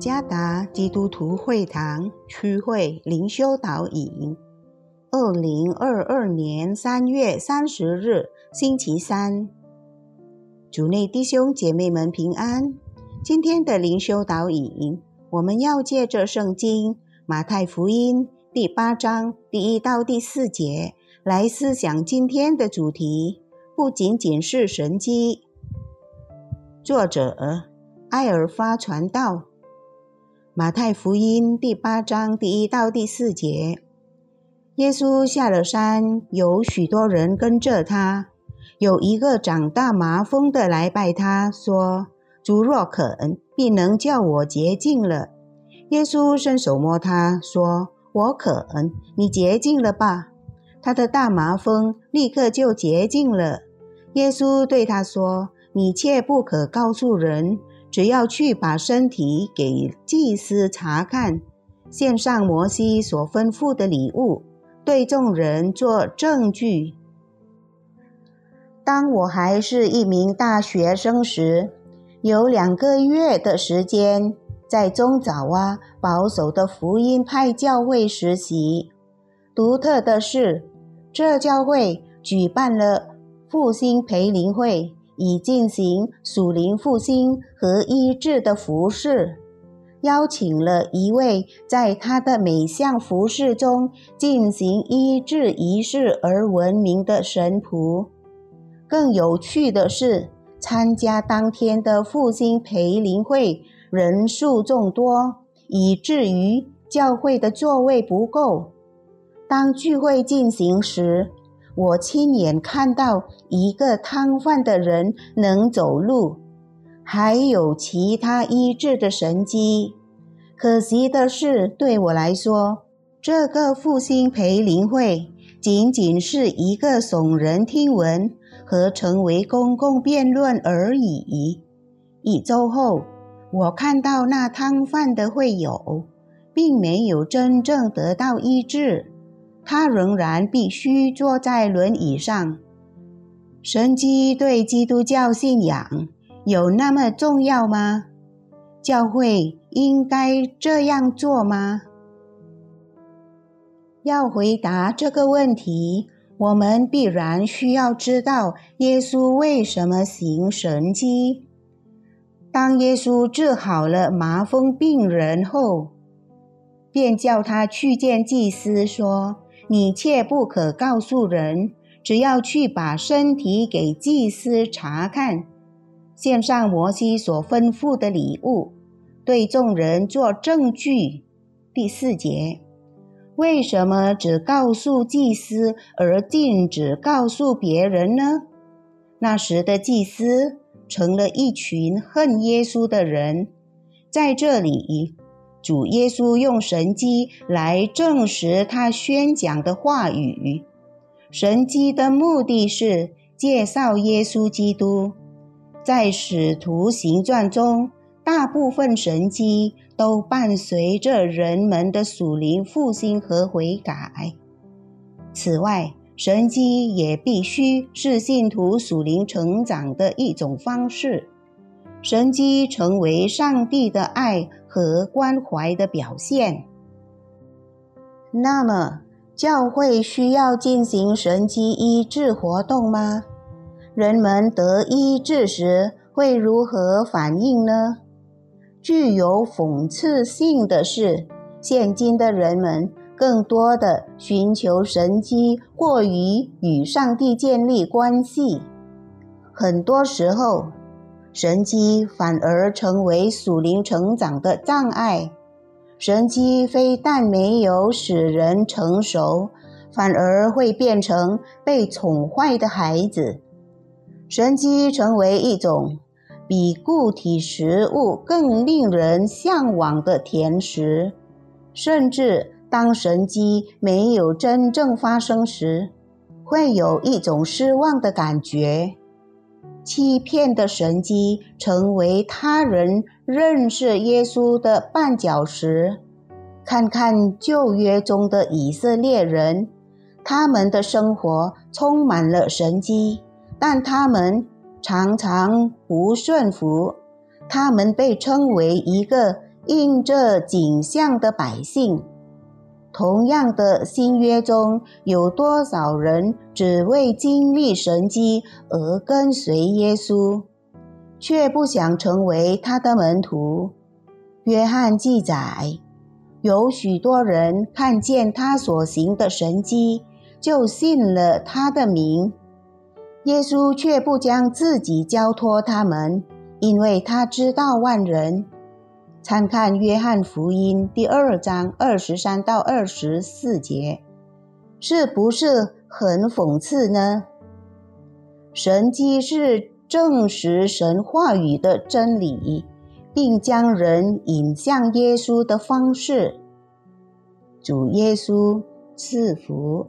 加达基督徒会堂区会灵修导引，二零二二年三月三十日星期三，主内弟兄姐妹们平安。今天的灵修导引，我们要借着圣经马太福音第八章第一到第四节来思想今天的主题，不仅仅是神迹。作者艾尔发传道。马太福音第八章第一到第四节，耶稣下了山，有许多人跟着他。有一个长大麻风的来拜他，说：“主若肯，必能叫我洁净了。”耶稣伸手摸他，说：“我肯，你洁净了吧。”他的大麻风立刻就洁净了。耶稣对他说：“你切不可告诉人。”只要去把身体给祭司查看，献上摩西所吩咐的礼物，对众人做证据。当我还是一名大学生时，有两个月的时间在中爪哇保守的福音派教会实习。独特的是，这教会举办了复兴培灵会。以进行属灵复兴和医治的服饰，邀请了一位在他的每项服饰中进行医治仪式而闻名的神仆。更有趣的是，参加当天的复兴培灵会人数众多，以至于教会的座位不够。当聚会进行时，我亲眼看到一个瘫痪的人能走路，还有其他医治的神迹。可惜的是，对我来说，这个复兴培灵会仅仅是一个耸人听闻和成为公共辩论而已。一周后，我看到那瘫痪的会友，并没有真正得到医治。他仍然必须坐在轮椅上。神迹对基督教信仰有那么重要吗？教会应该这样做吗？要回答这个问题，我们必然需要知道耶稣为什么行神迹。当耶稣治好了麻风病人后，便叫他去见祭司，说。你切不可告诉人，只要去把身体给祭司查看，献上摩西所吩咐的礼物，对众人做证据。第四节，为什么只告诉祭司而禁止告诉别人呢？那时的祭司成了一群恨耶稣的人，在这里。主耶稣用神迹来证实他宣讲的话语。神迹的目的是介绍耶稣基督。在使徒行传中，大部分神迹都伴随着人们的属灵复兴和悔改。此外，神迹也必须是信徒属灵成长的一种方式。神迹成为上帝的爱和关怀的表现。那么，教会需要进行神迹医治活动吗？人们得医治时会如何反应呢？具有讽刺性的是，现今的人们更多的寻求神迹，过于与上帝建立关系。很多时候。神机反而成为属灵成长的障碍。神机非但没有使人成熟，反而会变成被宠坏的孩子。神机成为一种比固体食物更令人向往的甜食，甚至当神机没有真正发生时，会有一种失望的感觉。欺骗的神机成为他人认识耶稣的绊脚石。看看旧约中的以色列人，他们的生活充满了神机，但他们常常不顺服。他们被称为一个应这景象的百姓。同样的新约中有多少人只为经历神迹而跟随耶稣，却不想成为他的门徒？约翰记载，有许多人看见他所行的神迹，就信了他的名。耶稣却不将自己交托他们，因为他知道万人。参看《约翰福音》第二章二十三到二十四节，是不是很讽刺呢？神迹是证实神话语的真理，并将人引向耶稣的方式。主耶稣赐福。